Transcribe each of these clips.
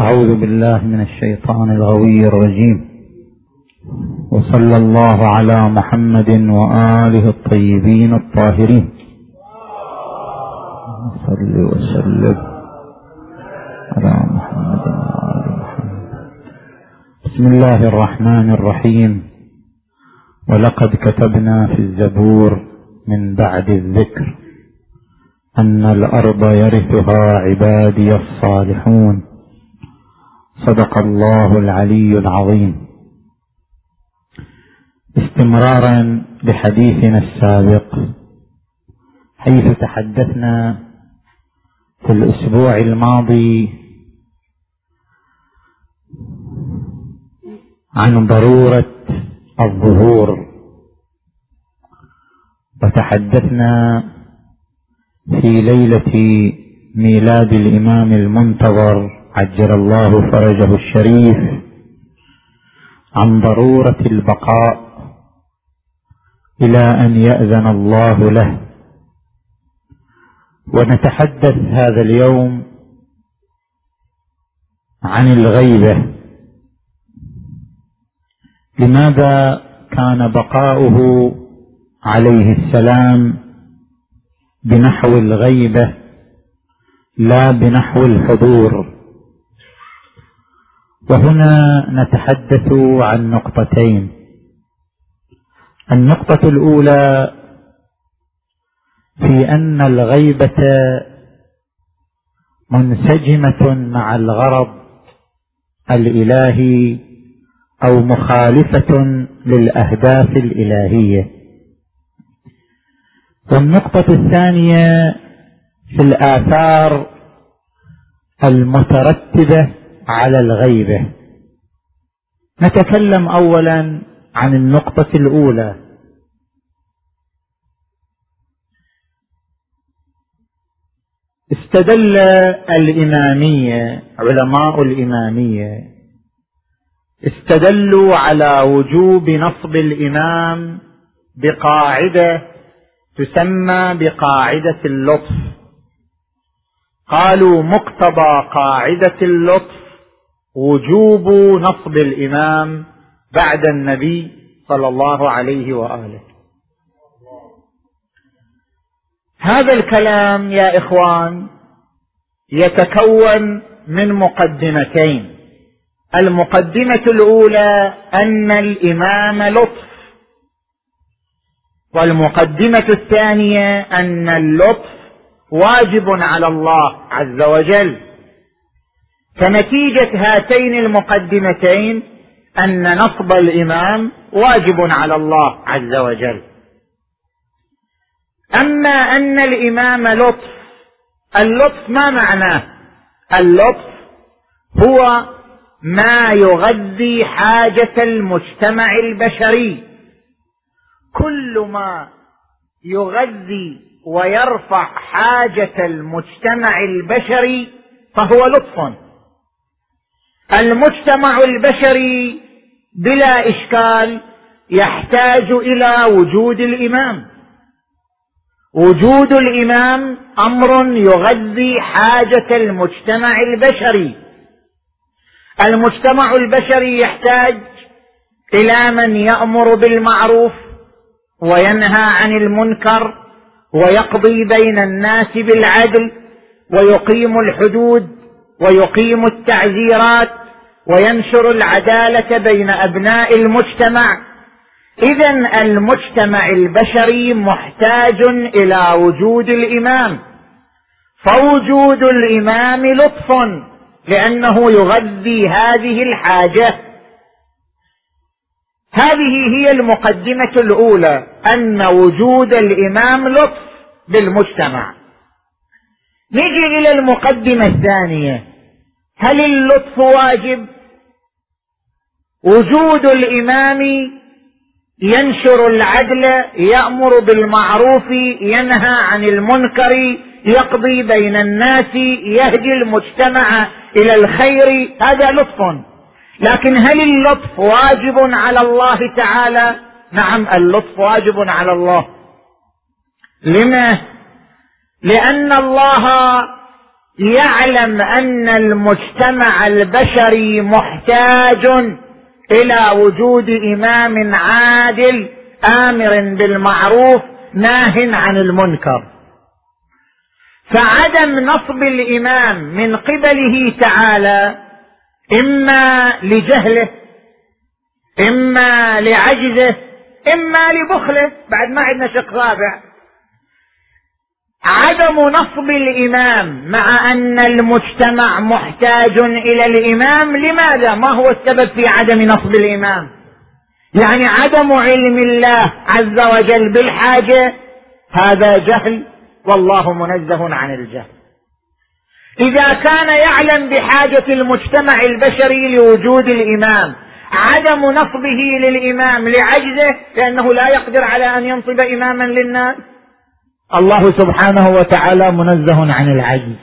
أعوذ بالله من الشيطان الغوي الرجيم. وصلى الله على محمد وآله الطيبين الطاهرين. صل وسلم على محمد وآل محمد. بسم الله الرحمن الرحيم. ولقد كتبنا في الزبور من بعد الذكر أن الأرض يرثها عبادي الصالحون. صدق الله العلي العظيم. استمرارا بحديثنا السابق حيث تحدثنا في الأسبوع الماضي عن ضرورة الظهور وتحدثنا في ليلة ميلاد الإمام المنتظر عجل الله فرجه الشريف عن ضرورة البقاء إلى أن يأذن الله له. ونتحدث هذا اليوم عن الغيبة. لماذا كان بقاؤه عليه السلام بنحو الغيبة لا بنحو الحضور؟ وهنا نتحدث عن نقطتين. النقطة الأولى في أن الغيبة منسجمة مع الغرض الإلهي أو مخالفة للأهداف الإلهية. والنقطة الثانية في الآثار المترتبة على الغيبة. نتكلم أولا عن النقطة الأولى. استدل الإمامية علماء الإمامية استدلوا على وجوب نصب الإمام بقاعدة تسمى بقاعدة اللطف. قالوا مقتضى قاعدة اللطف وجوب نصب الإمام بعد النبي صلى الله عليه وآله. هذا الكلام يا إخوان يتكون من مقدمتين. المقدمة الأولى أن الإمام لطف. والمقدمة الثانية أن اللطف واجب على الله عز وجل. فنتيجة هاتين المقدمتين أن نصب الإمام واجب على الله عز وجل. أما أن الإمام لطف اللطف ما معناه؟ اللطف هو ما يغذي حاجة المجتمع البشري. كل ما يغذي ويرفع حاجة المجتمع البشري فهو لطف. المجتمع البشري بلا إشكال يحتاج إلى وجود الإمام. وجود الإمام أمر يغذي حاجة المجتمع البشري. المجتمع البشري يحتاج إلى من يأمر بالمعروف وينهى عن المنكر ويقضي بين الناس بالعدل ويقيم الحدود ويقيم التعزيرات وينشر العدالة بين أبناء المجتمع. اذا المجتمع البشري محتاج إلى وجود الإمام. فوجود الإمام لطف لأنه يغذي هذه الحاجة. هذه هي المقدمة الأولى أن وجود الإمام لطف بالمجتمع. نجي إلى المقدمة الثانية. هل اللطف واجب؟ وجود الإمام ينشر العدل يأمر بالمعروف ينهى عن المنكر يقضي بين الناس يهدي المجتمع إلى الخير هذا لطف. لكن هل اللطف واجب على الله تعالى؟ نعم اللطف واجب على الله. لما لأن الله يعلم أن المجتمع البشري محتاج إلى وجود إمام عادل آمر بالمعروف ناه عن المنكر. فعدم نصب الإمام من قبله تعالى إما لجهله إما لعجزه إما لبخله. بعد ما عندنا شق رابع. عدم نصب الإمام مع أن المجتمع محتاج إلى الإمام لماذا؟ ما هو السبب في عدم نصب الإمام؟ يعني عدم علم الله عز وجل بالحاجة هذا جهل والله منزه عن الجهل. إذا كان يعلم بحاجة المجتمع البشري لوجود الإمام عدم نصبه للإمام لعجزه لأنه لا يقدر على أن ينصب إماما للناس. الله سبحانه وتعالى منزه عن العجز.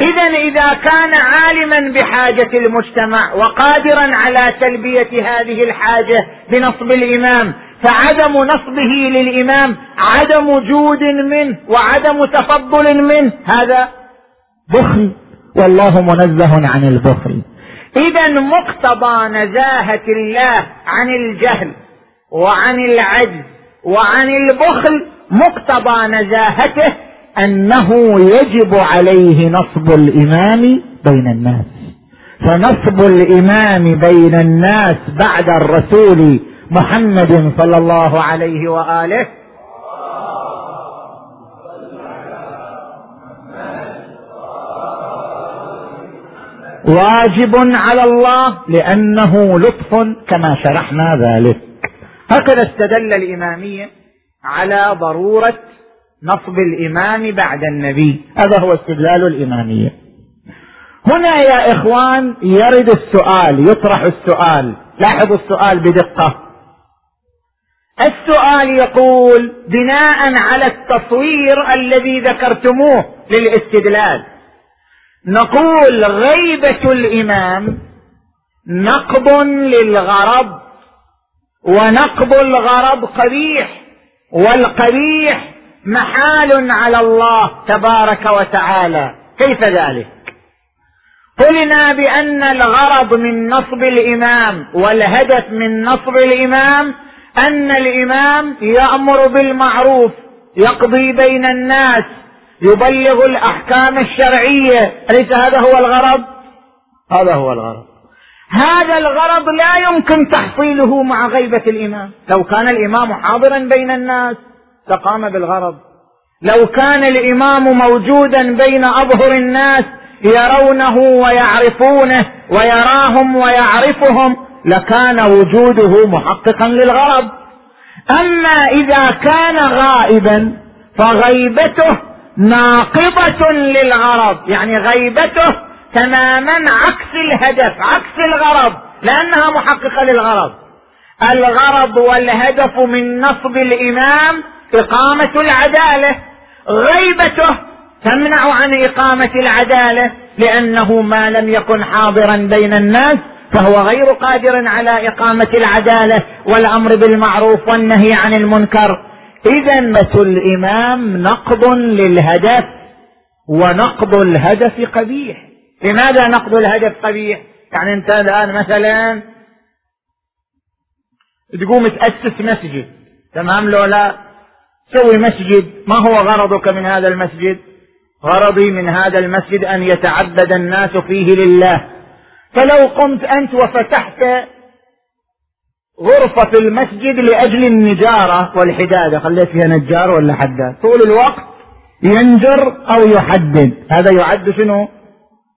اذا إذا كان عالما بحاجة المجتمع وقادرا على تلبية هذه الحاجة بنصب الإمام فعدم نصبه للإمام عدم جود منه وعدم تفضل منه هذا بخل. والله منزه عن البخل. اذا مقتضى نزاهة الله عن الجهل وعن العجز وعن البخل مقتضى نزاهته أنه يجب عليه نصب الإمام بين الناس. فنصب الإمام بين الناس بعد الرسول محمد صلى الله عليه وآله. واجب على الله لأنه لطف كما شرحنا ذلك. هكذا استدل الإمامية على ضرورة نصب الإمام بعد النبي. هذا هو استدلال الإمامية. هنا يا إخوان يرد السؤال يطرح السؤال. لاحظوا السؤال بدقة. السؤال يقول بناء على التصوير الذي ذكرتموه للاستدلال نقول غيبة الإمام نقض للغرض ونقض الغرض قبيح. والقبيح محال على الله تبارك وتعالى. كيف ذلك؟ قلنا بأن الغرض من نصب الإمام والهدف من نصب الإمام أن الإمام يأمر بالمعروف يقضي بين الناس يبلغ الأحكام الشرعية. أليس هذا هو الغرض؟ هذا هو الغرض. هذا الغرض لا يمكن تحصيله مع غيبة الإمام. لو كان الإمام حاضرا بين الناس لقام بالغرض. لو كان الإمام موجودا بين أظهر الناس يرونه ويعرفونه ويراهم ويعرفهم لكان وجوده محققا للغرض. أما إذا كان غائبا فغيبته ناقضة للغرض. يعني غيبته تماما عكس الهدف عكس الغرض لأنها محققة للغرض. الغرض والهدف من نصب الإمام إقامة العدالة. غيبته تمنع عن إقامة العدالة لأنه ما لم يكن حاضرا بين الناس فهو غير قادر على إقامة العدالة والأمر بالمعروف والنهي عن المنكر. اذا الإمام نقض للهدف ونقض الهدف قبيح. لماذا نقض الهدف قبيح يعني انت الآن مثلا تقوم تأسس مسجد تمام؟ لو لا سوي مسجد. ما هو غرضك من هذا المسجد؟ غرضي من هذا المسجد أن يتعبد الناس فيه لله. فلو قمت أنت وفتحت غرفة في المسجد لأجل النجارة والحدادة خليت فيها نجار ولا حداد؟ طول الوقت ينجر أو يحدد. هذا يعد شنو؟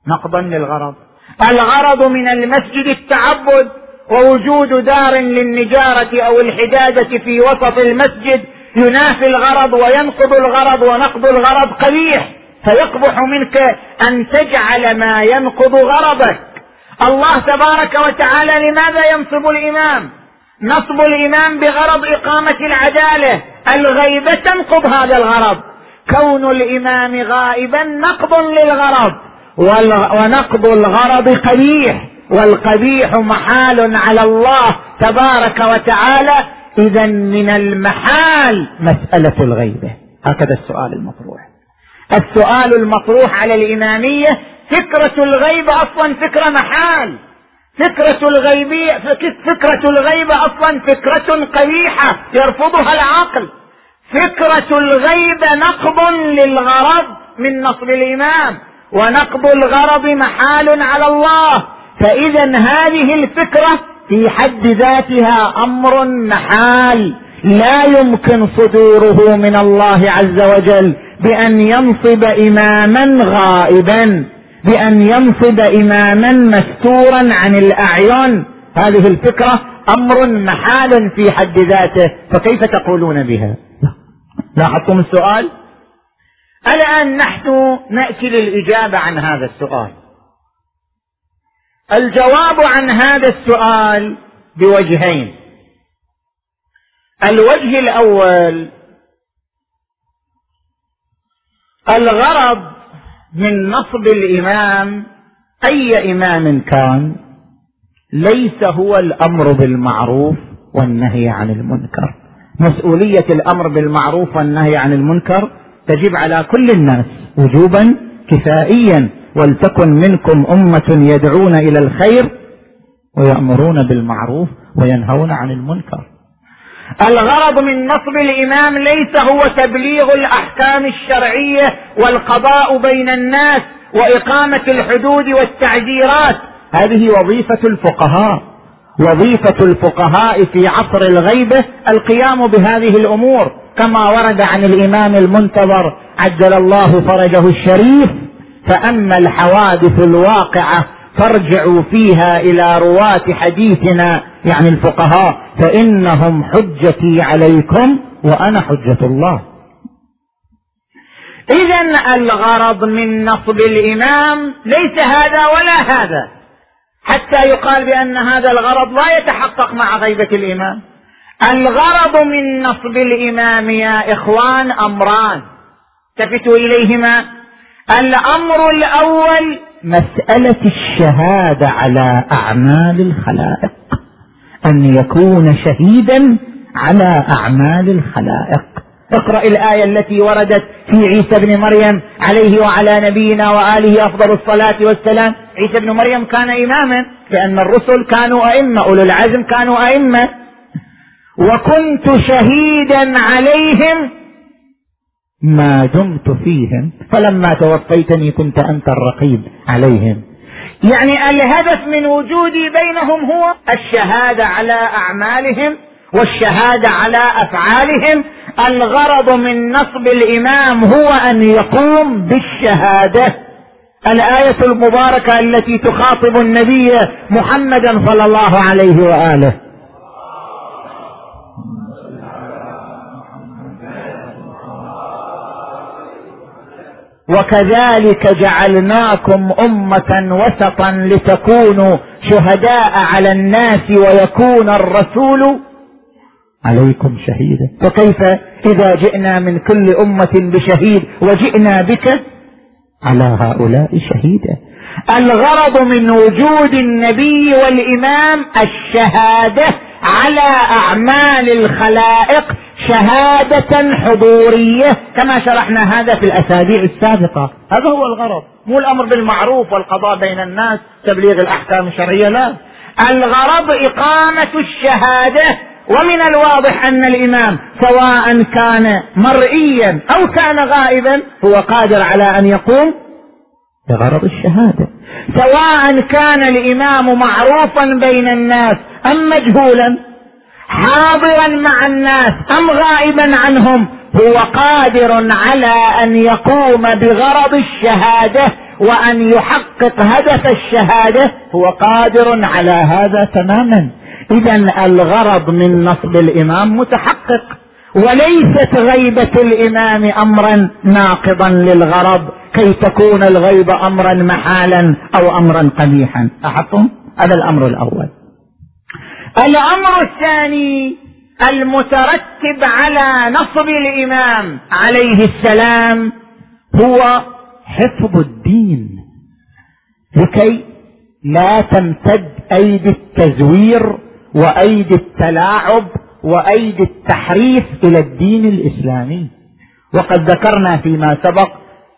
نقضا للغرض. الغرض من المسجد التعبد ووجود دار للنجارة أو الحدادة في وسط المسجد. ينافي الغرض وينقض الغرض ونقض الغرض قبيح. فيقبح منك أن تجعل ما ينقض غرضك. الله تبارك وتعالى لماذا ينصب الإمام؟ نصب الإمام بغرض إقامة العدالة. الغيبة تنقض هذا الغرض. كون الإمام غائبا نقض للغرض. ونقض الغرض قبيح والقبيح محال على الله تبارك وتعالى. اذا من المحال مسألة الغيبه هكذا السؤال المطروح. السؤال المطروح على الإمامية فكرة الغيب أصلا فكرة محال. فكرة الغيبية فكرة الغيب أصلا فكرة قبيحة يرفضها العقل. فكرة الغيب نقض للغرض من نصب الإمام. ونقض الغرض محال على الله. فإذا هذه الفكرة في حد ذاتها أمر محال. لا يمكن صدوره من الله عز وجل بأن ينصب إماما غائبا بأن ينصب إماما مستورا عن الأعين. هذه الفكرة أمر محال في حد ذاته. فكيف تقولون بها؟ لاحظتم السؤال؟ الآن نحن نأتي للإجابة عن هذا السؤال. الجواب عن هذا السؤال بوجهين. الوجه الأول الغرض من نصب الإمام أي إمام كان ليس هو الأمر بالمعروف والنهي عن المنكر. مسؤولية الأمر بالمعروف والنهي عن المنكر تجب على كل الناس وجوبا كفائيا ولتكن منكم أمة يدعون إلى الخير ويأمرون بالمعروف وينهون عن المنكر. الغرض من نصب الإمام ليس هو تبليغ الأحكام الشرعية والقضاء بين الناس وإقامة الحدود والتعزيرات هذه وظيفة الفقهاء. وظيفة الفقهاء في عصر الغيبه القيام بهذه الأمور كما ورد عن الإمام المنتظر عجل الله فرجه الشريف فأما الحوادث الواقعة فارجعوا فيها إلى رواة حديثنا يعني الفقهاء فإنهم حجتي عليكم وأنا حجة الله. اذا الغرض من نصب الإمام ليس هذا ولا هذا. حتى يقال بأن هذا الغرض لا يتحقق مع غيبة الإمام. الغرض من نصب الإمام يا إخوان أمران. التفتوا إليهما. الأمر الأول مسألة الشهادة على أعمال الخلائق. أن يكون شهيدا على أعمال الخلائق. اقرأ الآية التي وردت في عيسى بن مريم عليه وعلى نبينا وآله أفضل الصلاة والسلام. عيسى بن مريم كان إماما لأن الرسل كانوا أئمة أولو العزم كانوا أئمة. وكنت شهيدا عليهم ما دمت فيهم فلما توفيتني كنت أنت الرقيب عليهم. يعني الهدف من وجودي بينهم هو الشهادة على أعمالهم والشهادة على أفعالهم. الغرض من نصب الإمام هو أن يقوم بالشهادة. الآية المباركة التي تخاطب النبي محمدا صلى الله عليه وآله. وكذلك جعلناكم أمة وسطا لتكونوا شهداء على الناس ويكون الرسول عليكم شهيدا. فكيف إذا جئنا من كل أمة بشهيد وجئنا بك؟ على هؤلاء شهيدا. الغرض من وجود النبي والإمام الشهادة على أعمال الخلائق شهادة حضورية كما شرحنا هذا في الأسابيع السابقة. هذا هو الغرض. مو الأمر بالمعروف والقضاء بين الناس تبليغ الأحكام الشرعية لا. الغرض إقامة الشهادة ومن الواضح أن الإمام سواء كان مرئيا أو كان غائبا هو قادر على أن يقوم بغرض الشهادة. سواء كان الإمام معروفا بين الناس أم مجهولا حاضرا مع الناس أم غائبا عنهم هو قادر على أن يقوم بغرض الشهادة وأن يحقق هدف الشهادة هو قادر على هذا تماما. اذا الغرض من نصب الإمام متحقق وليست غيبة الإمام امرا ناقضا للغرض كي تكون الغيبه امرا محالا أو امرا قبيحا. لاحظتم هذا الأمر الأول. الأمر الثاني المترتب على نصب الإمام عليه السلام هو حفظ الدين لكي لا تمتد أيدي التزوير وأيدي التلاعب وأيدي التحريف إلى الدين الإسلامي. وقد ذكرنا فيما سبق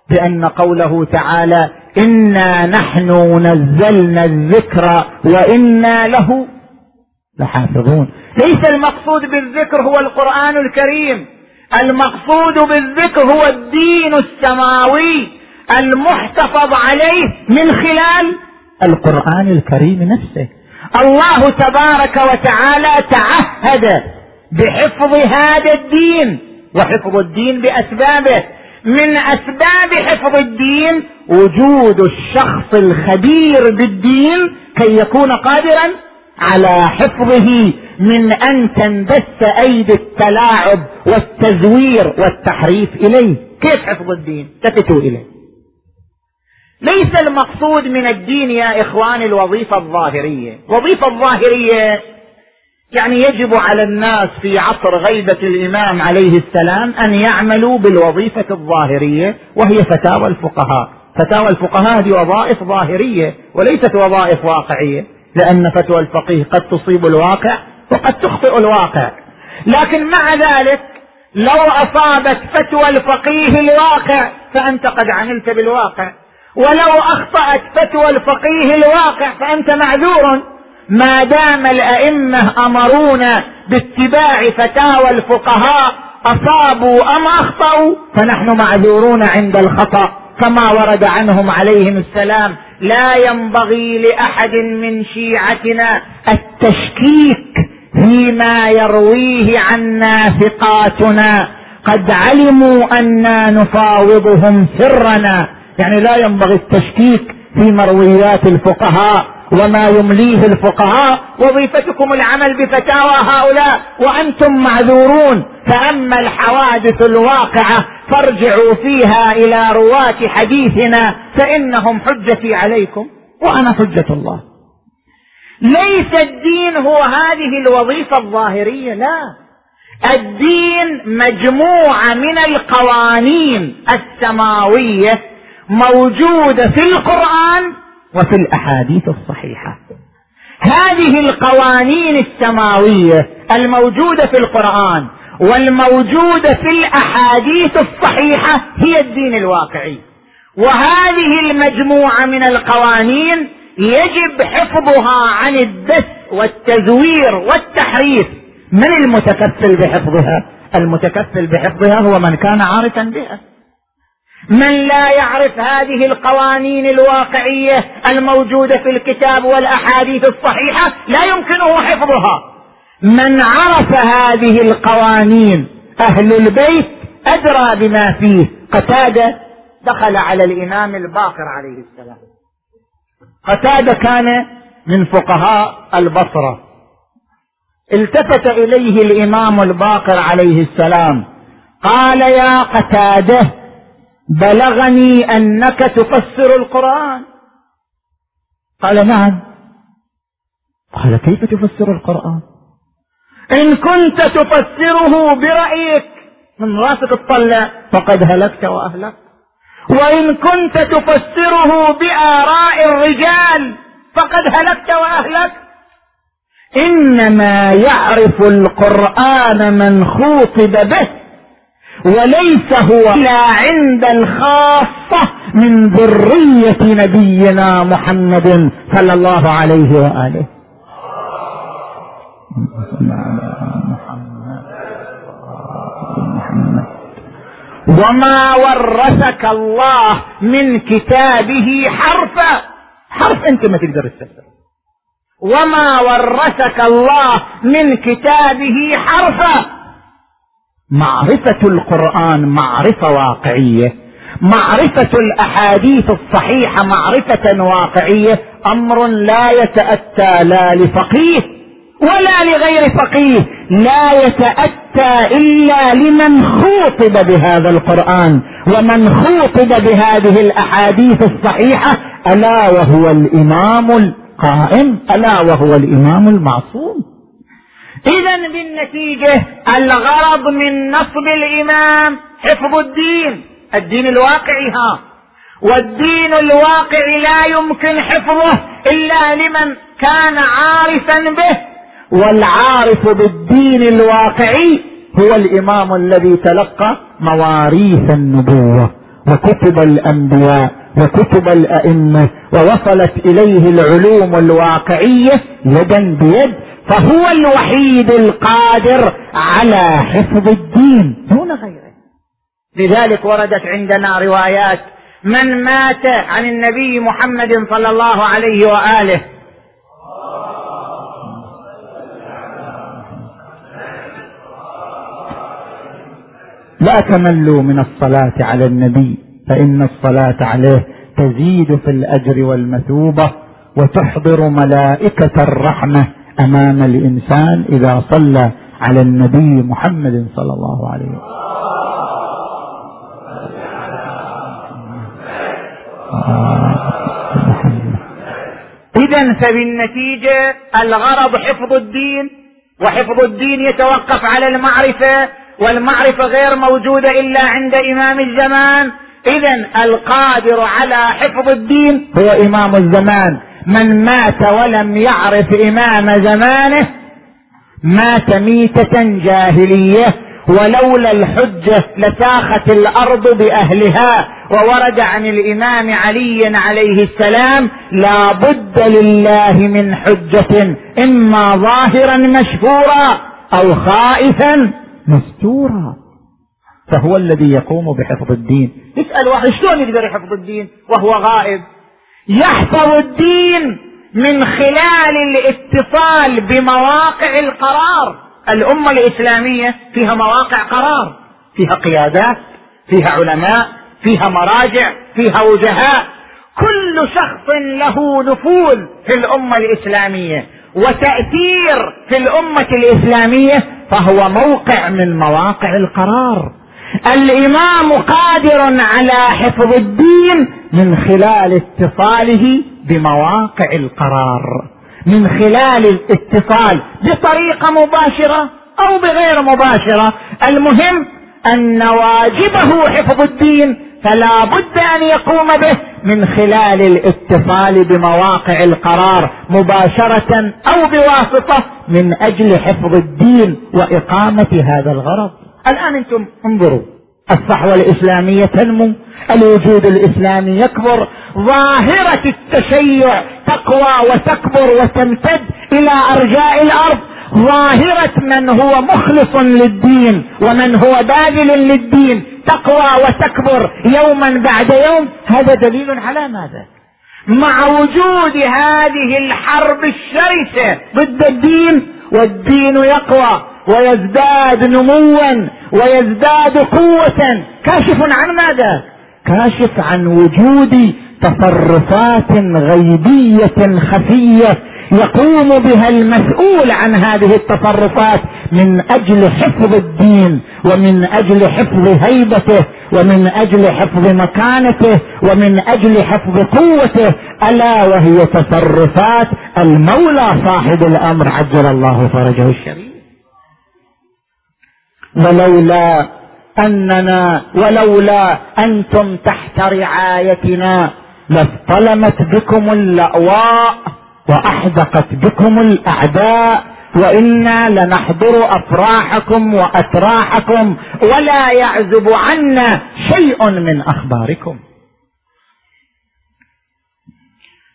بأن قوله تعالى إنا نحن نزلنا الذكر وإنا له لحافظون. ليس المقصود بالذكر هو القرآن الكريم. المقصود بالذكر هو الدين السماوي المحتفظ عليه من خلال القرآن الكريم نفسه. الله تبارك وتعالى تعهد بحفظ هذا الدين وحفظ الدين بأسبابه. من أسباب حفظ الدين وجود الشخص الخبير بالدين كي يكون قادرا على حفظه من أن تنبث أيدي التلاعب والتزوير والتحريف إليه. كيف حفظ الدين؟ تفتوا إليه. ليس المقصود من الدين يا إخواني الوظيفة الظاهرية. الوظيفه الظاهرية يعني يجب على الناس في عصر غيبة الإمام عليه السلام أن يعملوا بالوظيفة الظاهرية وهي فتاوى الفقهاء. فتاوى الفقهاء هذه وظائف ظاهرية وليست وظائف واقعية لأن فتوى الفقيه قد تصيب الواقع وقد تخطئ الواقع. لكن مع ذلك لو أصابت فتوى الفقيه الواقع فأنت قد عملت بالواقع. ولو أخطأت فتوى الفقيه الواقع فأنت معذور. ما دام الأئمة أمرونا باتباع فتاوى الفقهاء أصابوا أم أخطأوا؟ فنحن معذورون عند الخطأ. كما ورد عنهم عليهم السلام لا ينبغي لأحد من شيعتنا التشكيك فيما يرويه عنا ثقاتنا قد علموا أنا نفاوضهم سرنا. يعني لا ينبغي التشكيك في مرويات الفقهاء وما يمليه الفقهاء. وظيفتكم العمل بفتاوى هؤلاء وأنتم معذورون. فأما الحوادث الواقعة فارجعوا فيها إلى رواة حديثنا فإنهم حجتي عليكم وأنا حجة الله. ليس الدين هو هذه الوظيفة الظاهرية لا. الدين مجموعة من القوانين السماوية موجودة في القرآن وفي الأحاديث الصحيحة. هذه القوانين السماوية الموجودة في القرآن والموجودة في الأحاديث الصحيحة هي الدين الواقعي. وهذه المجموعة من القوانين يجب حفظها عن الدس والتزوير والتحريف. من المتكفل بحفظها؟ المتكفل بحفظها هو من كان عارفا بها. من لا يعرف هذه القوانين الواقعية الموجودة في الكتاب والأحاديث الصحيحة لا يمكنه حفظها. من عرف هذه القوانين أهل البيت أدرى بما فيه. قتادة دخل على الإمام الباقر عليه السلام. قتادة كان من فقهاء البصرة. التفت إليه الإمام الباقر عليه السلام. قال يا قتادة بلغني أنك تفسر القرآن. قال نعم. قال كيف تفسر القرآن؟ إن كنت تفسره برأيك من راسك تطلع فقد هلكت وأهلكت. وإن كنت تفسره بآراء الرجال فقد هلكت وأهلكت. إنما يعرف القرآن من خوطب به. وليس هو إلا عند الخاصة من ذرية نبينا محمد صلى الله عليه وآله. وما ورثك الله من كتابه حرفا. حرف أنت ما تقدر تفسر وما ورثك الله من كتابه حرفا. معرفة القرآن معرفة واقعية. معرفة الأحاديث الصحيحة معرفة واقعية. أمر لا يتأتى لا لفقيه ولا لغير فقيه. لا يتأتى إلا لمن خوطب بهذا القرآن. ومن خوطب بهذه الأحاديث الصحيحة ألا وهو الإمام القائم؟ ألا وهو الإمام المعصوم؟ اذا بالنتيجة الغرض من نصب الإمام حفظ الدين الدين الواقعي ها. والدين الواقعي لا يمكن حفظه إلا لمن كان عارفا به. والعارف بالدين الواقعي هو الإمام الذي تلقى مواريث النبوة وكتب الأنبياء وكتب الأئمة ووصلت إليه العلوم الواقعية يدا بيد فهو الوحيد القادر على حفظ الدين. دون غيره. لذلك وردت عندنا روايات من مات عن النبي محمد صلى الله عليه وآله لا تملوا من الصلاة على النبي فإن الصلاة عليه تزيد في الأجر والمثوبة وتحضر ملائكة الرحمة أمام الإنسان إذا صلى على النبي محمد صلى الله عليه وسلم. إذا فبالنتيجة الغرض حفظ الدين وحفظ الدين يتوقف على المعرفة والمعرفة غير موجودة إلا عند إمام الزمان. إذا القادر على حفظ الدين هو إمام الزمان. من مات ولم يعرف إمام زمانه مات ميتة جاهلية ولولا الحجة لساخت الأرض بأهلها وورد عن الإمام علي عليه السلام لا بد لله من حجة إما ظاهرا مشهورا أو خائفا مستورا. فهو الذي يقوم بحفظ الدين. يسأل واحد شلون يقدر يحفظ الدين وهو غائب؟ يحفظ الدين من خلال الاتصال بمواقع القرار. الأمة الإسلامية فيها مواقع قرار فيها قيادات فيها علماء فيها مراجع فيها وجهاء كل شخص له نفوذ في الأمة الإسلامية وتأثير في الأمة الإسلامية فهو موقع من مواقع القرار. الإمام قادر على حفظ الدين من خلال اتصاله بمواقع القرار. من خلال الاتصال بطريقة مباشرة أو بغير مباشرة. المهم أن واجبه حفظ الدين فلا بد أن يقوم به من خلال الاتصال بمواقع القرار مباشرة أو بواسطة من أجل حفظ الدين وإقامة هذا الغرض. الآن أنتم انظروا. الصحوة الإسلامية تنمو الوجود الإسلامي يكبر ظاهرة التشيع تقوى وتكبر وتمتد إلى أرجاء الأرض ظاهرة من هو مخلص للدين ومن هو باذل للدين تقوى وتكبر يوما بعد يوم. هذا دليل على ماذا؟ مع وجود هذه الحرب الشرسة ضد الدين والدين يقوى. ويزداد نموا ويزداد قوة. كاشف عن ماذا؟ كاشف عن وجود تصرفات غيبية خفية يقوم بها المسؤول عن هذه التصرفات من أجل حفظ الدين ومن أجل حفظ هيبته ومن أجل حفظ مكانته ومن أجل حفظ قوته ألا وهي تصرفات المولى صاحب الأمر عجل الله فرجه الشريف. ولولا أننا ولولا أنتم تحت رعايتنا لاصطلمت بكم اللأواء وأحدقت بكم الأعداء وإنا لنحضر أفراحكم واتراحكم ولا يعزب عنا شيء من أخباركم.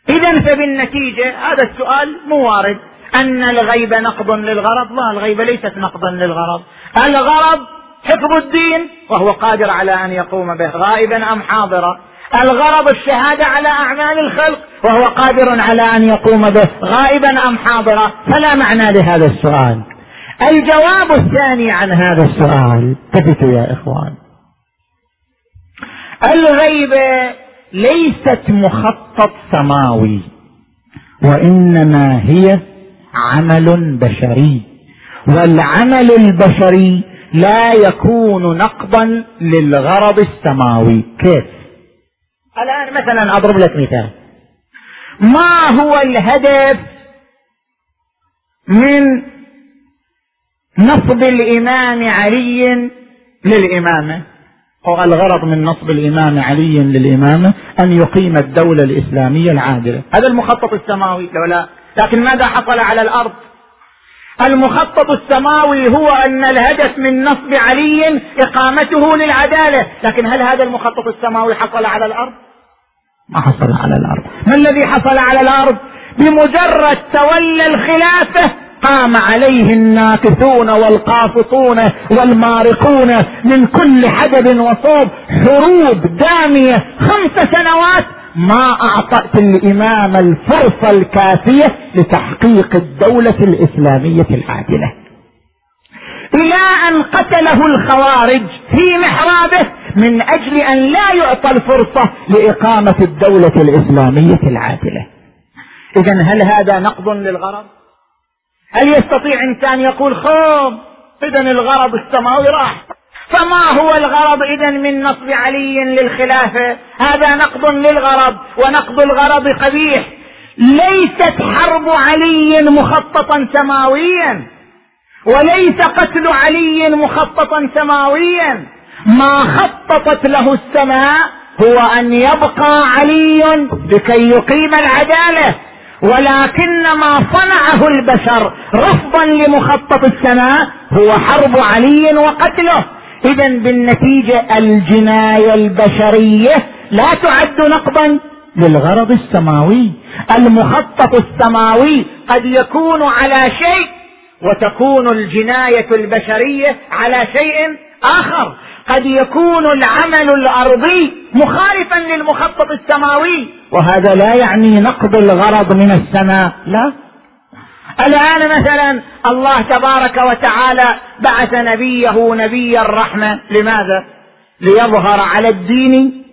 اذا فبالنتيجة هذا السؤال مو وارد. أن الغيب نقض للغرض؟ لا الغيب ليست نقضا للغرض. الغرض حفظ الدين وهو قادر على أن يقوم به غائبا أم حاضرا؟ الغرض الشهادة على أعمال الخلق وهو قادر على أن يقوم به غائبا أم حاضرا؟ فلا معنى لهذا السؤال. الجواب الثاني عن هذا السؤال التفتوا يا إخوان. الغيبة ليست مخطط سماوي وإنما هي عمل بشري. والعمل البشري لا يكون نقضا للغرض السماوي. كيف؟ الآن مثلا أضرب لك مثال. ما هو الهدف من نصب الإمام علي للإمامة؟ أو الغرض من نصب الإمام علي للإمامة؟ أن يقيم الدولة الإسلامية العادلة. هذا المخطط السماوي لو لا. لكن ماذا حصل على الأرض؟ المخطط السماوي هو أن الهدف من نصب علي إقامته للعدالة. لكن هل هذا المخطط السماوي حصل على الأرض؟ ما حصل على الأرض. ما الذي حصل على الأرض؟ بمجرد تولى الخلافة قام عليه الناكثون والقافطون والمارقون من كل حدب وصوب. حروب دامية خمس سنوات ما اعطت الإمام الفرصه الكافية لتحقيق الدولة الإسلامية العادلة. إلى أن قتله الخوارج في محرابه من أجل أن لا يعطى الفرصة لإقامة الدولة الإسلامية العادلة. اذا هل هذا نقض للغرض؟ هل يستطيع إنسان يقول خب اذا الغرض السماوي راح. فما هو الغرض اذا من نصب علي للخلافة؟ هذا نقض للغرض ونقض الغرض قبيح. ليست حرب علي مخططا سماويا وليس قتل علي مخططا سماويا. ما خططت له السماء هو أن يبقى علي لكي يقيم العدالة. ولكن ما صنعه البشر رفضا لمخطط السماء هو حرب علي وقتله. اذا بالنتيجة الجناية البشرية لا تعد نقضا للغرض السماوي. المخطط السماوي قد يكون على شيء وتكون الجناية البشرية على شيء آخر. قد يكون العمل الأرضي مخالفا للمخطط السماوي. وهذا لا يعني نقض الغرض من السماء. لا. الآن مثلا الله تبارك وتعالى بعث نبيه نبي الرحمة. لماذا؟ ليظهر على الدين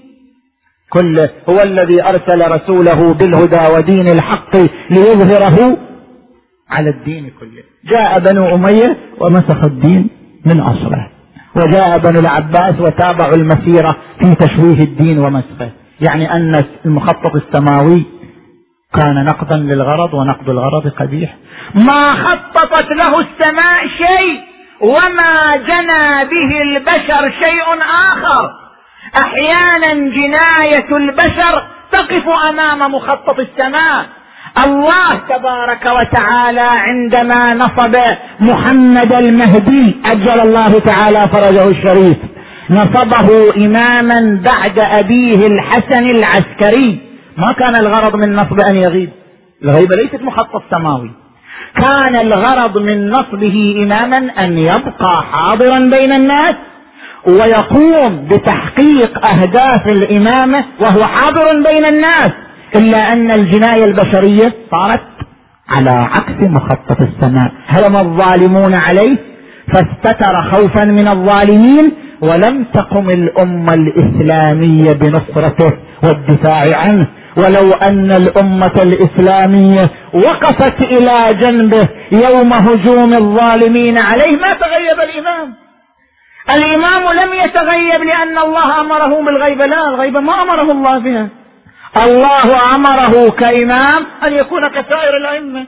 كله. هو الذي أرسل رسوله بالهدى ودين الحق ليظهره على الدين كله. جاء بنو أمية ومسخ الدين من أصله. وجاء بنو العباس وتابعوا المسيرة في تشويه الدين ومسخه. يعني أن المخطط السماوي كان نقضا للغرض ونقض الغرض قبيح. ما خططت له السماء شيء وما جنى به البشر شيء آخر. أحيانا جناية البشر تقف أمام مخطط السماء. الله تبارك وتعالى عندما نصب محمد المهدي أجل الله تعالى فرجه الشريف نصبه اماما بعد أبيه الحسن العسكري. ما كان الغرض من نصب أن يغيب. الغيبة ليست مخطط سماوي. كان الغرض من نصبه إماما أن يبقى حاضرا بين الناس ويقوم بتحقيق أهداف الإمامة وهو حاضر بين الناس إلا أن الجناية البشرية صارت على عكس مخطط السماء. هرم الظالمون عليه؟ فاستتر خوفا من الظالمين ولم تقم الأمة الإسلامية بنصرته والدفاع عنه. ولو أن الأمة الإسلامية وقفت إلى جنبه يوم هجوم الظالمين عليه ما تغيب الإمام. الإمام لم يتغيب لأن الله أمره بالغيبة لا الغيبة ما أمره الله بها. الله أمره كإمام أن يكون كسائر الأئمة.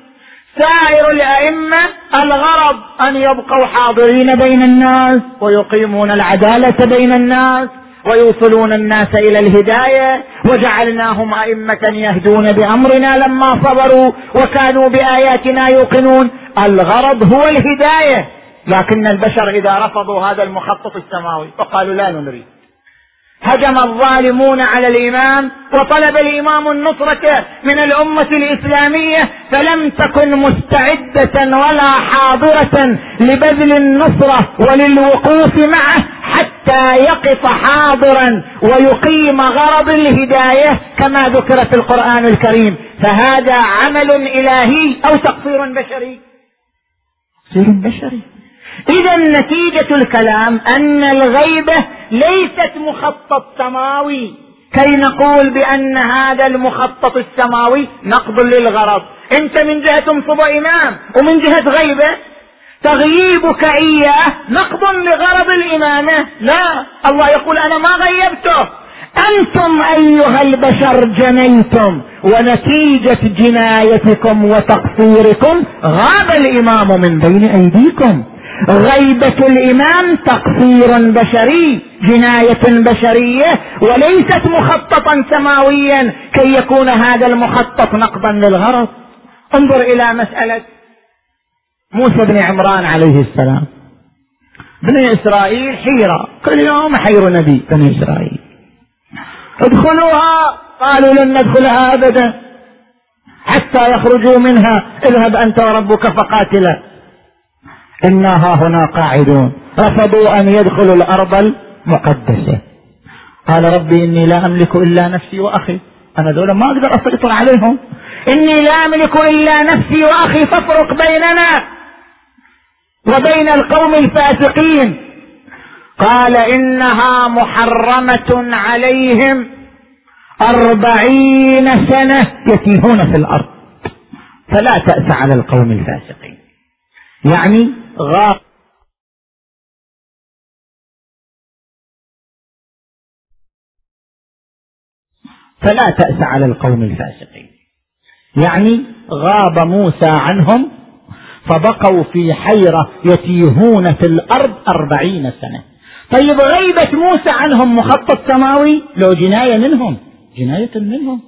سائر الأئمة الغرض أن يبقوا حاضرين بين الناس ويقيمون العدالة بين الناس. ويوصلون الناس إلى الهداية وجعلناهم أئمة يهدون بأمرنا لما صبروا وكانوا بآياتنا يوقنون. الغرض هو الهداية لكن البشر إذا رفضوا هذا المخطط السماوي فقالوا لا نريد هجم الظالمون على الامام وطلب الإمام النصرة من الأمة الإسلامية فلم تكن مستعدة ولا حاضرة لبذل النصرة وللوقوف معه حتى يقف حاضرا ويقيم غرض الهداية كما ذكر في القرآن الكريم. فهذا عمل إلهي أو تقصير بشري؟ تقصير بشري. إذا نتيجة الكلام أن الغيبة ليست مخطط سماوي. كي نقول بأن هذا المخطط السماوي نقض للغرض. أنت من جهة تنصب إمام ومن جهة غيبة. تغييبك إياه نقض لغرض الإمامة. لا الله يقول أنا ما غيبته. أنتم أيها البشر جنيتم ونتيجة جنايتكم وتقصيركم غاب الإمام من بين أيديكم. غيبة الامام تقصير بشري جناية بشرية وليست مخططا سماويا كي يكون هذا المخطط نقضا للغرض. انظر إلى مسألة موسى بن عمران عليه السلام. بني إسرائيل حيرة. كل يوم حير نبي بني إسرائيل. ادخلوها. قالوا لن ندخلها أبدا. حتى يخرجوا منها. اذهب أنت وربك فقاتلا. إنا ها هنا قاعدون. رفضوا أن يدخلوا الأرض المقدسة. قال ربي إني لا أملك إلا نفسي وأخي. أنا ذولا ما أقدر أسيطر عليهم. إني لا أملك إلا نفسي وأخي فافرق بيننا وبين القوم الفاسقين. قال إنها محرمة عليهم أربعين سنة يتيهون في الأرض. فلا تأس على القوم الفاسقين. يعني غاب فلا تأس على القوم الفاسقين. يعني غاب موسى عنهم فبقوا في حيرة يتيهون في الأرض أربعين سنة. طيب غيبة موسى عنهم مخطط سماوي لو جناية منهم. جناية منهم.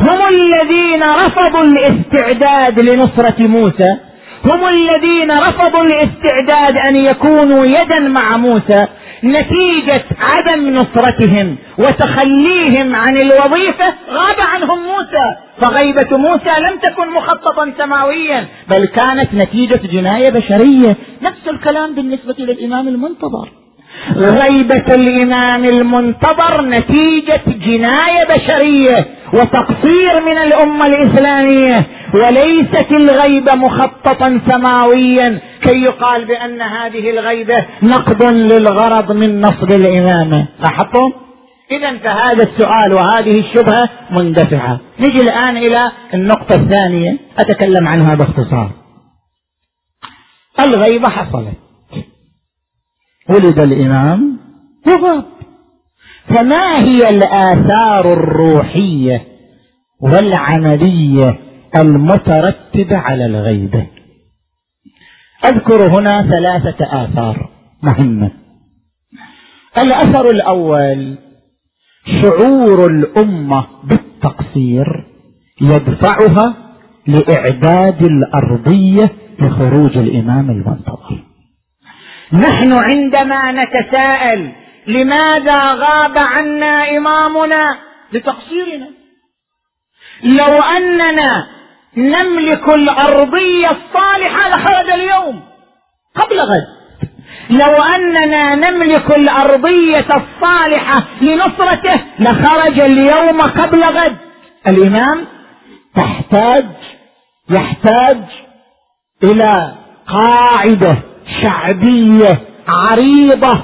هم الذين رفضوا الاستعداد لنصرة موسى. هم الذين رفضوا الاستعداد أن يكونوا يدا مع موسى نتيجة عدم نصرتهم وتخليهم عن الوظيفة غاب عنهم موسى. فغيبة موسى لم تكن مخططا سماويا بل كانت نتيجة جناية بشرية. نفس الكلام بالنسبة للإمام المنتظر. غيبة الإمام المنتظر نتيجة جناية بشرية وتقصير من الأمة الإسلامية وليست الغيبة مخططا سماويا كي يقال بأن هذه الغيبة نقض للغرض من نصب الإمامة لاحظتم؟ إذا فهذا السؤال وهذه الشبهة مندفعة. نجي الآن إلى النقطة الثانية أتكلم عنها باختصار. الغيبة حصلت. ولد الإمام وغاب فما هي الآثار الروحية والعملية المترتبة على الغيبة أذكر هنا ثلاثة آثار مهمة. الأثر الأول شعور الأمة بالتقصير يدفعها لإعداد الأرضية لخروج الإمام المنتظر. نحن عندما نتساءل لماذا غاب عنا إمامنا؟ لتقصيرنا. لو أننا نملك الأرضية الصالحة لخرج اليوم قبل غد. لو أننا نملك الأرضية الصالحة لنصرته لخرج اليوم قبل غد. الإمام تحتاج يحتاج إلى قاعدة. شعبية عريضة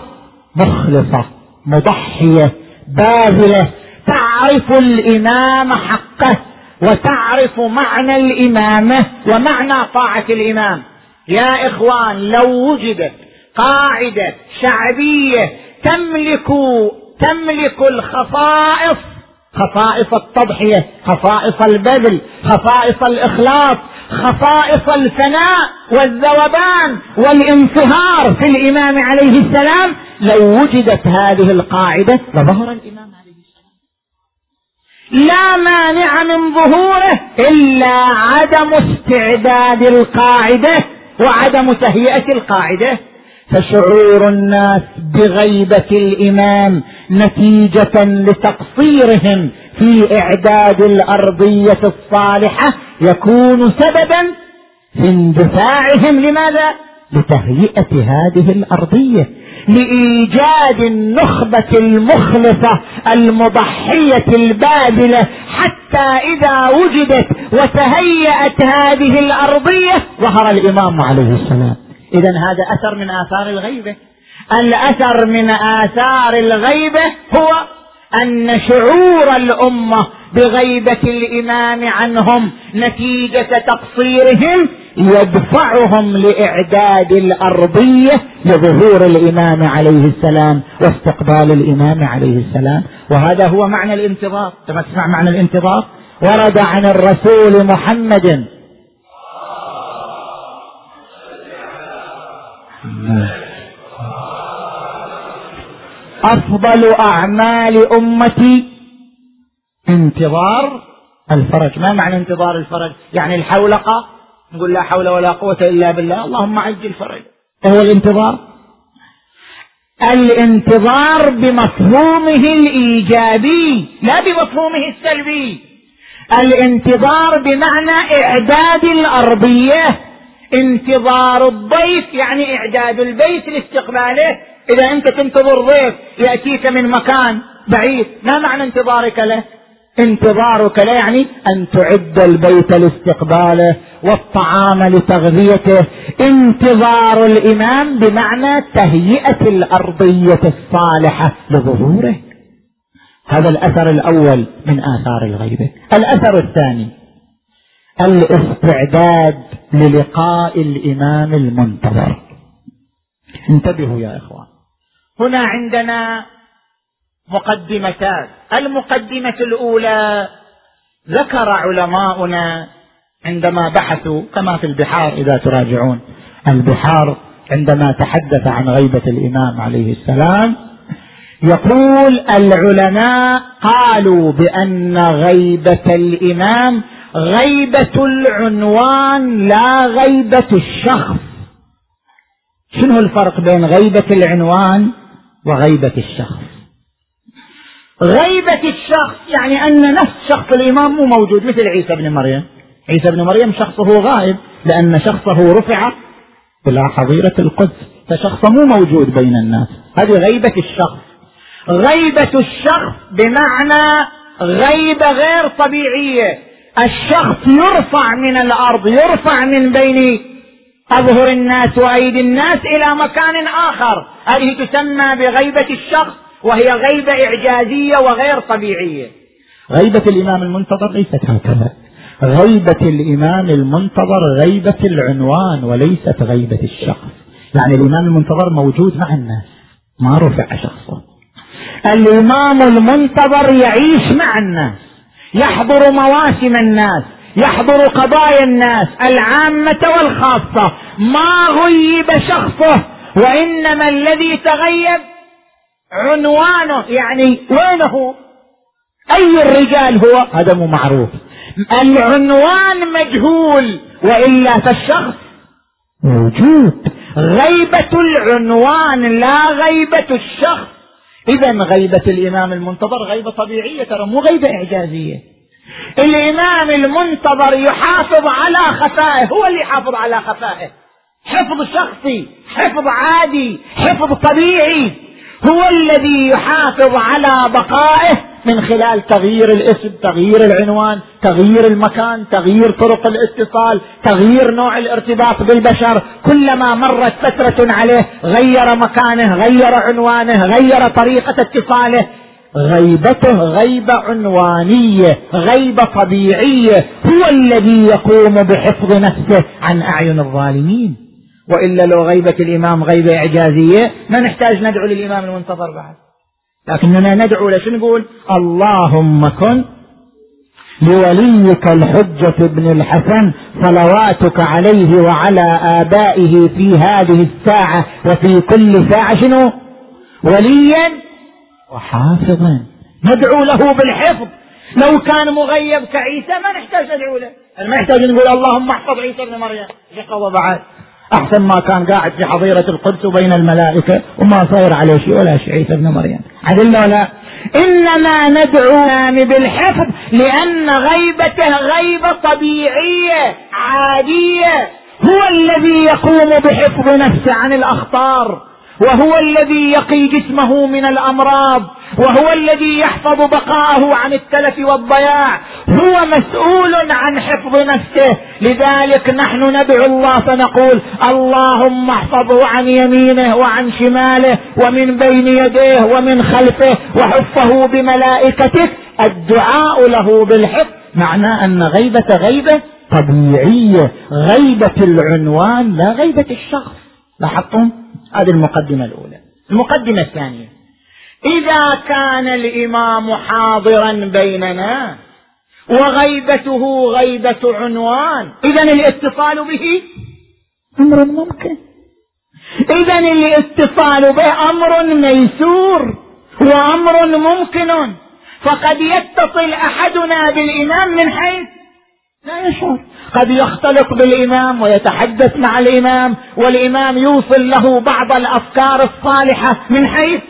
مخلصة مضحية باذلة. تعرف الإمام حقه وتعرف معنى الإمامة ومعنى طاعة الإمام. يا إخوان لو وجدت قاعدة شعبية تملك تملك الخصائص خصائص التضحية خصائص البذل خصائص الإخلاص خصائص الفناء والذوبان والانصهار في الإمام عليه السلام لو وجدت هذه القاعدة لظهر الإمام عليه السلام. لا مانع من ظهوره إلا عدم استعداد القاعدة وعدم تهيئة القاعدة. فشعور الناس بغيبة الإمام نتيجة لتقصيرهم في إعداد الأرضية الصالحة يكون سببا في اندفاعهم. لماذا؟ لتهيئة هذه الأرضية لإيجاد النخبة المخلصة المضحية الباذلة حتى إذا وجدت وتهيأت هذه الأرضية. ظهر الإمام عليه السلام. إذا هذا أثر من آثار الغيبة. الأثر من آثار الغيبة هو أن شعور الأمة بغيبة الإمام عنهم نتيجة تقصيرهم يدفعهم لإعداد الأرضية لظهور الإمام عليه السلام واستقبال الإمام عليه السلام. وهذا هو معنى الانتظار. تسمع معنى الانتظار؟ ورد عن الرسول محمد. أفضل أعمال أمتي. انتظار الفرج. ما معنى انتظار الفرج؟ يعني الحولقة نقول لا حول ولا قوة إلا بالله. اللهم عجل فرج هو الانتظار. الانتظار بمفهومه الإيجابي لا بمفهومه السلبي. الانتظار بمعنى إعداد الأرضية. انتظار الضيف يعني إعداد البيت لاستقباله. إذا أنت تنتظر ضيف يأتيك من مكان بعيد ما معنى انتظارك له؟ انتظارك لا يعني أن تعد البيت لاستقباله والطعام لتغذيته. انتظار الإمام بمعنى تهيئة الأرضية الصالحة لظهوره. هذا الأثر الأول من آثار الغيبة. الأثر الثاني الاستعداد للقاء الإمام المنتظر. انتبهوا يا إخوان. هنا عندنا مقدمتان. المقدمة الأولى ذكر علماؤنا عندما بحثوا كما في البحار إذا تراجعون. البحار عندما تحدث عن غيبة الإمام عليه السلام يقول العلماء قالوا بأن غيبة الإمام غيبة العنوان لا غيبة الشخص. شنو الفرق بين غيبة العنوان وغيبة الشخص؟ غيبة الشخص يعني أن نفس شخص الإمام مو موجود مثل عيسى بن مريم. عيسى بن مريم شخصه غائب لأن شخصه رفع إلى حظيرة القدس فشخصه مو موجود بين الناس. هذه غيبة الشخص. غيبة الشخص بمعنى غيبة غير طبيعية. الشخص يرفع من الأرض يرفع من بين أظهر الناس وأيدي الناس إلى مكان آخر. هذه تسمى بغيبة الشخص وهي غيبة إعجازية وغير طبيعية. غيبة الإمام المنتظر ليست هكذا. غيبة الإمام المنتظر غيبة العنوان وليست غيبة الشخص. يعني الإمام المنتظر موجود مع الناس ما رفع شخصه. الإمام المنتظر يعيش مع الناس. يحضر مواسم الناس يحضر قضايا الناس العامة والخاصة. ما غيب شخصه وإنما الذي تغيب عنوانه. يعني وينه؟ أي الرجال هو؟ هذا مو معروف. العنوان مجهول وإلا فالشخص موجود. غيبة العنوان لا غيبة الشخص. إذا غيبة الإمام المنتظر غيبة طبيعية ترى مو غيبة إعجازية. الإمام المنتظر يحافظ على خفائه هو اللي يحافظ على خفائه. حفظ شخصي حفظ عادي حفظ طبيعي. هو الذي يحافظ على بقائه. من خلال تغيير الاسم تغيير العنوان تغيير المكان تغيير طرق الاتصال تغيير نوع الارتباط بالبشر. كلما مرت فترة عليه غير مكانه غير عنوانه غير طريقة اتصاله غيبته غيبة عنوانية غيبة طبيعية. هو الذي يقوم بحفظ نفسه عن أعين الظالمين. وإلا لو غيبة الإمام غيبة إعجازية ما نحتاج ندعو للإمام المنتظر بعد. لكننا ندعو لش نقول؟ اللهم كن لوليك الحجة ابن الحسن صلواتك عليه وعلى آبائه في هذه الساعة وفي كل ساعة شنو؟ وليا وحافظا. ندعو له بالحفظ. لو كان مغيب كعيسى ما نحتاج ندعو له. ما نحتاج نقول اللهم احفظ عيسى ابن مريم. يقضى بعد أحسن ما كان قاعد في حظيرة القدس وبين الملائكة وما صاير عليه شيء ولا شيء عيسى ابن مريم. عدلنا ولا إنما ندعو بالحفظ لأن غيبته غيبة طبيعية عادية. هو الذي يقوم بحفظ نفسه عن الأخطار وهو الذي يقي جسمه من الأمراض وهو الذي يحفظ بقاءه عن التلف والضياع هو مسؤول عن حفظ نفسه. لذلك نحن ندعو الله فنقول اللهم احفظه عن يمينه وعن شماله ومن بين يديه ومن خلفه وحفه بملائكتك الدعاء له بالحفظ. معناه أن غيبة غيبة طبيعية. غيبة العنوان لا غيبة الشخص. لاحظتم؟ هذه المقدمة الأولى. المقدمة الثانية. إذا كان الإمام حاضرا بيننا وغيبته غيبة عنوان. اذا الاتصال به أمر ممكن. اذا الاتصال به أمر ميسور وأمر ممكن. فقد يتصل أحدنا بالإمام من حيث لا يشعر. قد يختلط بالإمام ويتحدث مع الإمام والإمام يوصل له بعض الأفكار الصالحة من حيث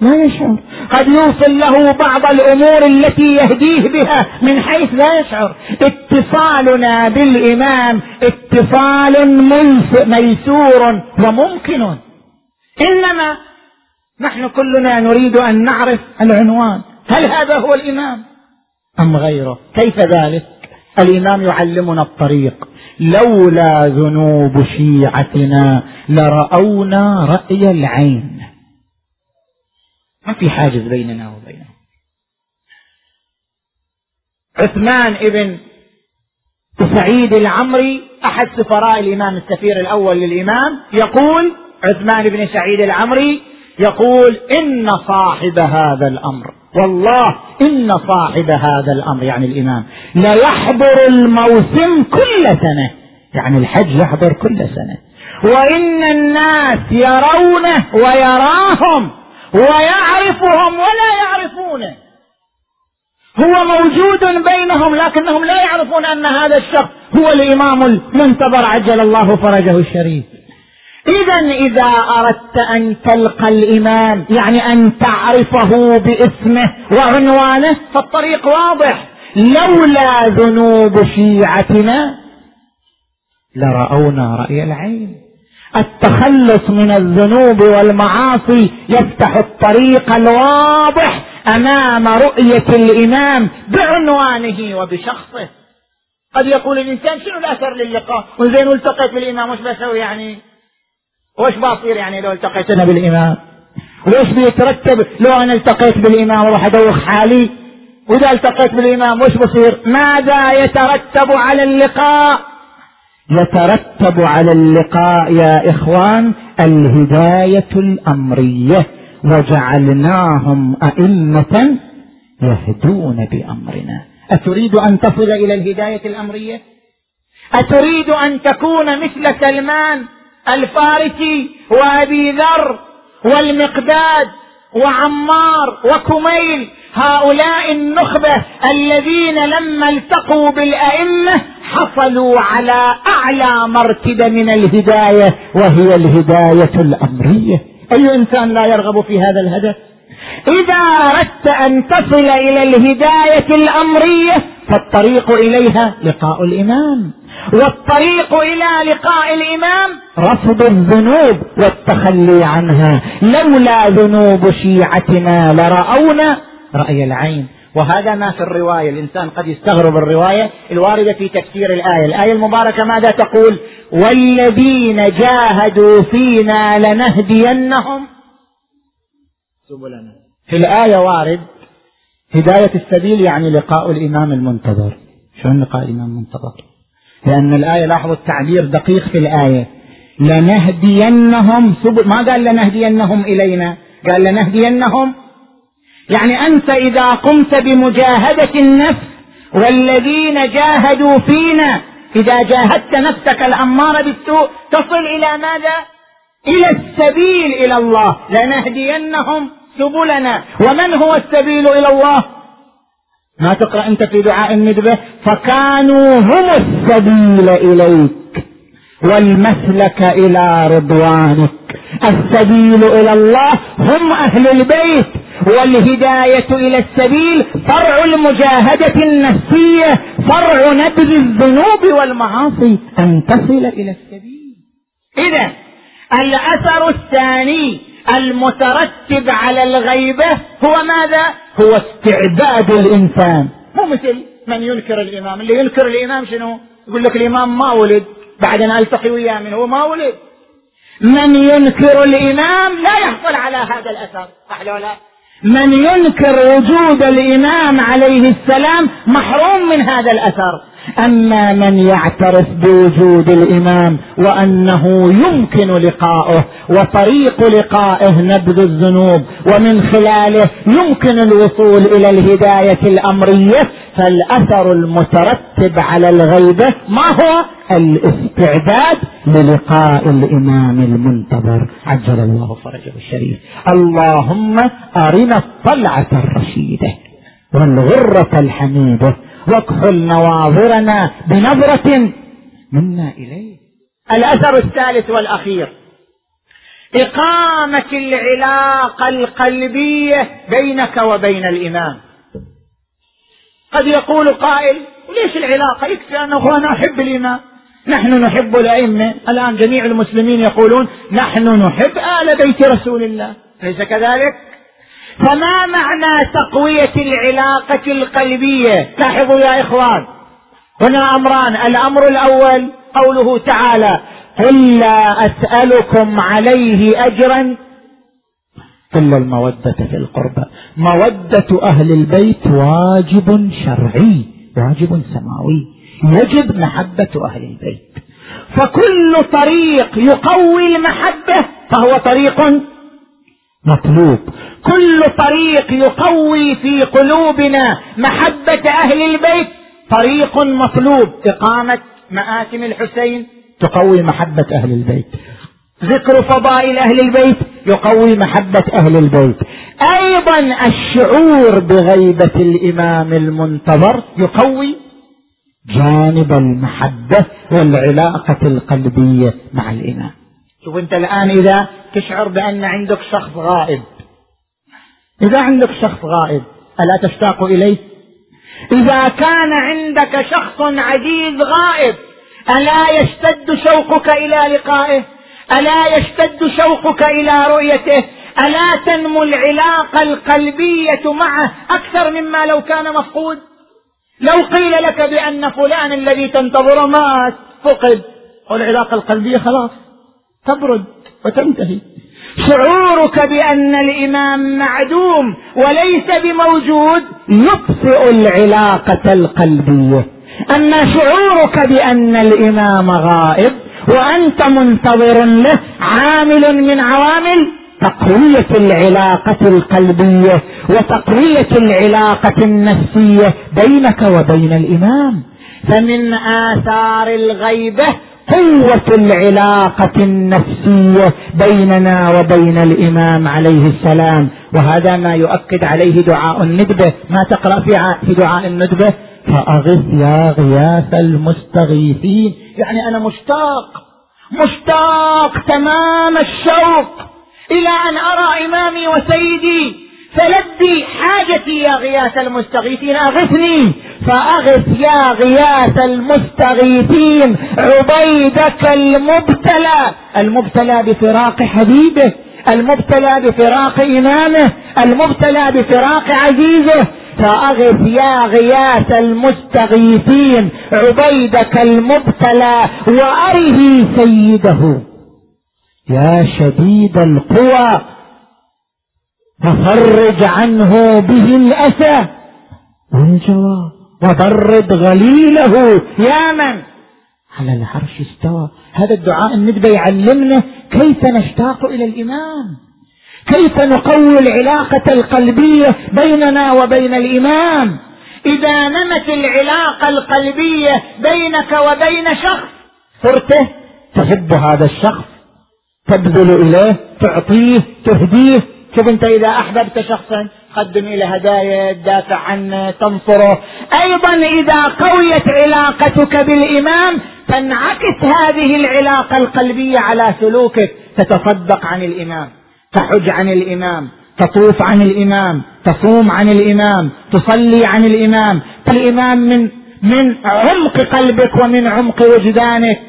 لا يشعر. قد يوصل له بعض الأمور التي يهديه بها من حيث لا يشعر. اتصالنا بالإمام اتصال ميسور وممكن. إنما نحن كلنا نريد أن نعرف العنوان. هل هذا هو الإمام؟ أم غيره؟ كيف ذلك؟ الإمام يعلمنا الطريق. لولا ذنوب شيعتنا لرأونا رأي العين. ما في حاجز بيننا وبينهم. عثمان ابن سعيد العمري أحد سفراء الإمام السفير الأول للإمام يقول عثمان بن سعيد العمري يقول إن صاحب هذا الأمر والله إن صاحب هذا الأمر يعني الإمام ليحضر الموسم كل سنة يعني الحج يحضر كل سنة. وإن الناس يرونه ويراهم ويعرفهم ولا يعرفونه. هو موجود بينهم لكنهم لا يعرفون أن هذا الشخص هو الإمام المنتظر عجل الله فرجه الشريف. اذا إذا أردت أن تلقى الإمام يعني أن تعرفه باسمه وعنوانه فالطريق واضح. لولا ذنوب شيعتنا لرأونا رأي العين. التخلص من الذنوب والمعاصي يفتح الطريق الواضح أمام رؤية الإمام بعنوانه وبشخصه. قد يقول الإنسان شنو الأثر للقاء؟ وزين التقيت بالإمام وش بسوي يعني؟ وش بصير يعني لو التقيت أنا بالإمام؟ وش بيترتب لو أنا التقيت بالإمام وأروح أدوخ حالي؟ وإذا التقيت بالإمام وش بصير؟ ماذا يترتب على اللقاء؟ يترتب على اللقاء يا إخوان الهداية الأمرية وجعلناهم أئمة يهدون بأمرنا. أتريد أن تصل إلى الهداية الأمرية؟ أتريد أن تكون مثل سلمان الفارسي وأبي ذر والمقداد وعمار وكميل هؤلاء النخبة الذين لما التقوا بالأئمة حصلوا على أعلى مرتبة من الهداية وهي الهداية الأمرية. أي إنسان لا يرغب في هذا الهدف؟ إذا أردت أن تصل إلى الهداية الأمرية فالطريق إليها لقاء الإمام. والطريق إلى لقاء الإمام رفض الذنوب والتخلي عنها. لولا ذنوب شيعتنا لرأونا رأي العين. وهذا ما في الرواية. الإنسان قد يستغرب الرواية الواردة في تفسير الآية. الآية المباركة ماذا تقول؟ والذين جاهدوا فينا لنهدينهم. سبلنا. في الآية وارد هداية السبيل يعني لقاء الإمام المنتظر. شلون لقاء الإمام المنتظر؟ لأن الآية لاحظوا التعبير دقيق في الآية. لنهدينهم سبل ما قال لنهدينهم إلينا؟ قال لنهدينهم يعني أنت إذا قمت بمجاهدة النفس والذين جاهدوا فينا إذا جاهدت نفسك الأمارة بالسوء تصل إلى ماذا؟ إلى السبيل إلى الله. لنهدينهم سبلنا. ومن هو السبيل إلى الله؟ ما تقرأ أنت في دعاء الندبه فكانوا هم السبيل إليك. والمسلك إلى رضوانك. السبيل إلى الله هم أهل البيت. والهداية إلى السبيل فرع المجاهدة النفسية فرع نبذ الذنوب والمعاصي أن تصل إلى السبيل. إذا الأثر الثاني المترتب على الغيبة هو ماذا؟ هو استعداد الإنسان. مو مثل من ينكر الإمام. اللي ينكر الإمام شنو؟ يقول لك الإمام ما ولد. بعد أن ألتقي وياه من هو ما ولد. من ينكر الإمام لا يحصل على هذا الأثر. صح لا؟ من ينكر وجود الإمام عليه السلام محروم من هذا الأثر. أما من يعترف بوجود الإمام وأنه يمكن لقاؤه وطريق لقائه نبذ الذنوب ومن خلاله يمكن الوصول إلى الهداية الأمرية فالأثر المترتب على الغيبة ما هو؟ الاستعداد للقاء الإمام المنتظر. عجل الله فرجه الشريف. اللهم أرنا الطلعة الرشيدة والغرة الحميدة واكحل نواظرنا بنظرة منا إليه. الأثر الثالث والأخير إقامة العلاقة القلبية بينك وبين الإمام. قد يقول قائل ليش العلاقة؟ يكفي أن أنا أحب الإمام نحن نحب الأئمة. الآن جميع المسلمين يقولون نحن نحب آل بيت رسول الله. ليس كذلك؟ فما معنى تقوية العلاقة القلبية؟ لاحظوا يا إخوان هنا أمران الأمر الأول قوله تعالى قل لا أسألكم عليه أجرا إلا المودة في القربى. مودة أهل البيت واجب شرعي واجب سماوي. يجب محبة أهل البيت. فكل طريق يقوي المحبة فهو طريق مطلوب. كل طريق يقوي في قلوبنا محبة أهل البيت طريق مطلوب. إقامة مآتم الحسين تقوي محبة أهل البيت. ذكر فضائل أهل البيت يقوي محبة أهل البيت. أيضا الشعور بغيبة الإمام المنتظر يقوي جانب المحبة والعلاقة القلبية مع الإمام. شوف أنت الآن إذا تشعر بأن عندك شخص غائب. إذا عندك شخص غائب ألا تشتاق إليه؟ إذا كان عندك شخص عزيز غائب ألا يشتد شوقك إلى لقائه؟ ألا يشتد شوقك إلى رؤيته؟ ألا تنمو العلاقة القلبية معه أكثر مما لو كان مفقود؟ لو قيل لك بأن فلان الذي تنتظره مات فقد. والعلاقة القلبية خلاص تبرد وتنتهي. شعورك بأن الإمام معدوم وليس بموجود يطفئ العلاقة القلبية. أما شعورك بأن الإمام غائب وأنت منتظر له عامل من عوامل تقوية العلاقة القلبية وتقوية العلاقة النفسية بينك وبين الإمام. فمن آثار الغيبة قوة العلاقة النفسية بيننا وبين الإمام عليه السلام. وهذا ما يؤكد عليه دعاء الندبة. ما تقرأ في دعاء الندبة؟ فأغث يا غياث المستغيثين. يعني أنا مشتاق مشتاق تمام الشوق. إلى أن أرى إمامي وسيدي فلبي حاجتي يا غياث المستغيثين أغثني. فأغث يا غياث المستغيثين عبيدك المبتلى. المبتلى بفراق حبيبه المبتلى بفراق إمامه المبتلى بفراق عزيزه. فأغث يا غياث المستغيثين عبيدك المبتلى وأره سيده. يا شديد القوى وفرج عنه به الأسى. والجوى وبرد غليله يا من على العرش استوى. هذا الدعاء الندبة يعلمنا كيف نشتاق إلى الإمام. كيف نقوي العلاقة القلبية بيننا وبين الإمام. إذا نمت العلاقة القلبية بينك وبين شخص صرت تحب هذا الشخص. تبذل إليه تعطيه تهديه. شوف أنت إذا أحببت شخصا قدم إلى هدايا تدافع عنه تنصره. أيضا إذا قويت علاقتك بالإمام تنعكس هذه العلاقة القلبية على سلوكك. تتصدق عن الإمام تحج عن الإمام تطوف عن الإمام تصوم عن الإمام تصلي عن الإمام. الإمام من من عمق قلبك ومن عمق وجدانك.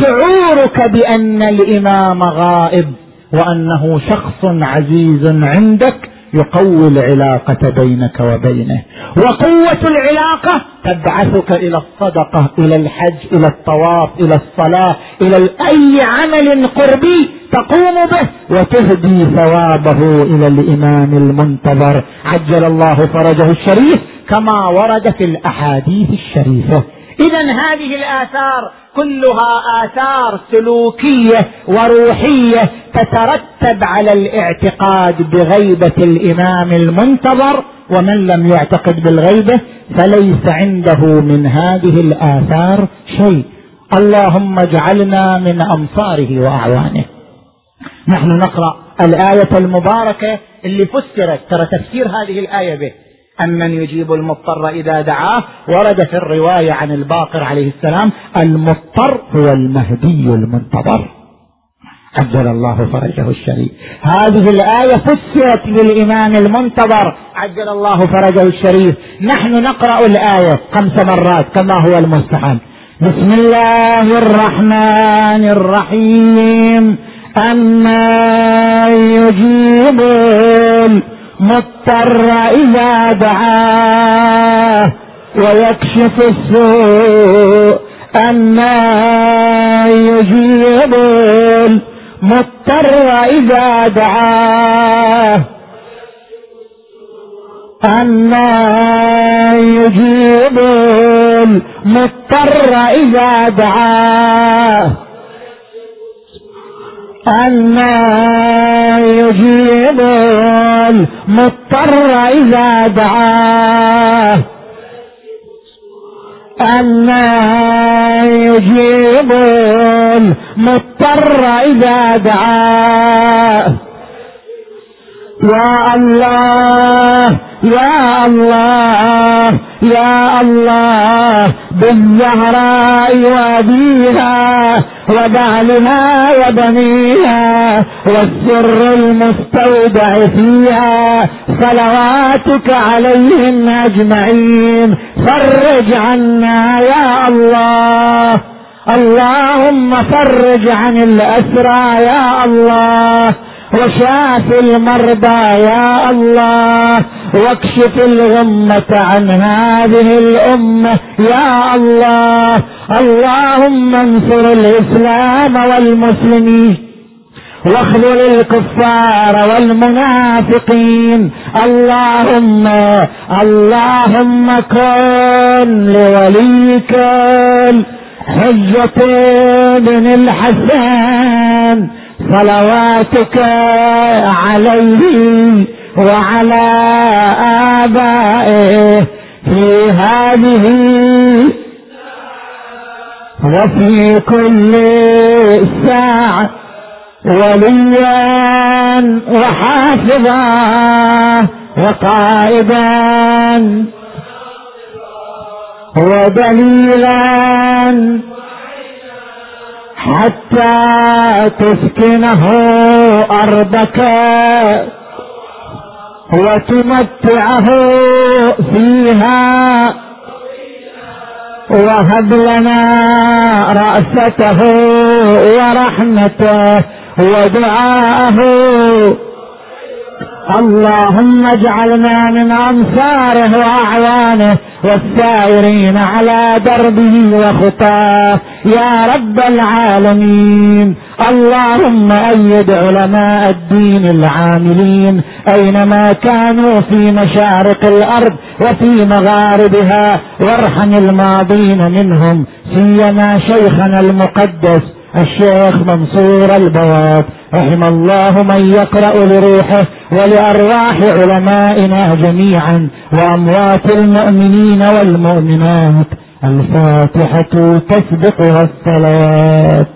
شعورك بأن الإمام غائب وأنه شخص عزيز عندك يقوي العلاقة بينك وبينه. وقوة العلاقة تبعثك إلى الصدقة إلى الحج إلى الطواف إلى الصلاة إلى أي عمل قربي تقوم به وتهدي ثوابه إلى الإمام المنتظر. عجل الله فرجه الشريف كما ورد في الأحاديث الشريفة. إذا هذه الآثار كلها آثار سلوكية وروحية تترتب على الاعتقاد بغيبة الإمام المنتظر ومن لم يعتقد بالغيبة فليس عنده من هذه الآثار شيء. اللهم اجعلنا من أنصاره وأعوانه. نحن نقرأ الآية المباركة اللي فسرت ترى تفسير هذه الآية به. أمن يجيب المضطر إذا دعاه؟ ورد في الرواية عن الباقر عليه السلام المضطر هو المهدي المنتظر. عجل الله فرجه الشريف. هذه الآية فسرت للإمام المنتظر. عجل الله فرجه الشريف. نحن نقرأ الآية خمس مرات كما هو المستحب بسم الله الرحمن الرحيم. أما يجيب المضطر إذا دعاه ويكشف السوء أما يجيب المضطر إذا دعاه. أما يجيب المضطر إذا دعاه. أما يجيب المضطر إذا دعاه. أما يجيب المضطر إذا دعاه. يا الله يا الله يا الله بالزهراء وابيها وبعلها وبنيها والسر المستودع فيها صلواتك عليهم أجمعين. فرج عنا يا الله. اللهم فرج عن الأسرى يا الله. وشاف المرضى يا الله. واكشف الغمة عن هذه الأمة يا الله. اللهم انصر الإسلام والمسلمين واخذل الكفار والمنافقين. اللهم اللهم كن لوليك حجة بن الحسن. صلواتك عليه وعلى آبائه في هذه وفي كل ساعة وليا وحافظا وقائدا ودليلا حتى تسكنه أرضك وتمتعه فيها وهب لنا رأسته ورحمته ودعاءه. اللهم اجعلنا من أنصاره وأعوانه. والسائرين على دربه وخطاه. يا رب العالمين اللهم أيد علماء الدين العاملين أينما كانوا في مشارق الأرض وفي مغاربها وارحم الماضين منهم سيما شيخنا المقدس الشيخ منصور البواب. رحم الله من يقرأ لروحه ولأرواح علمائنا جميعا وأموات المؤمنين والمؤمنات. الفاتحة تسبقها الصلاة.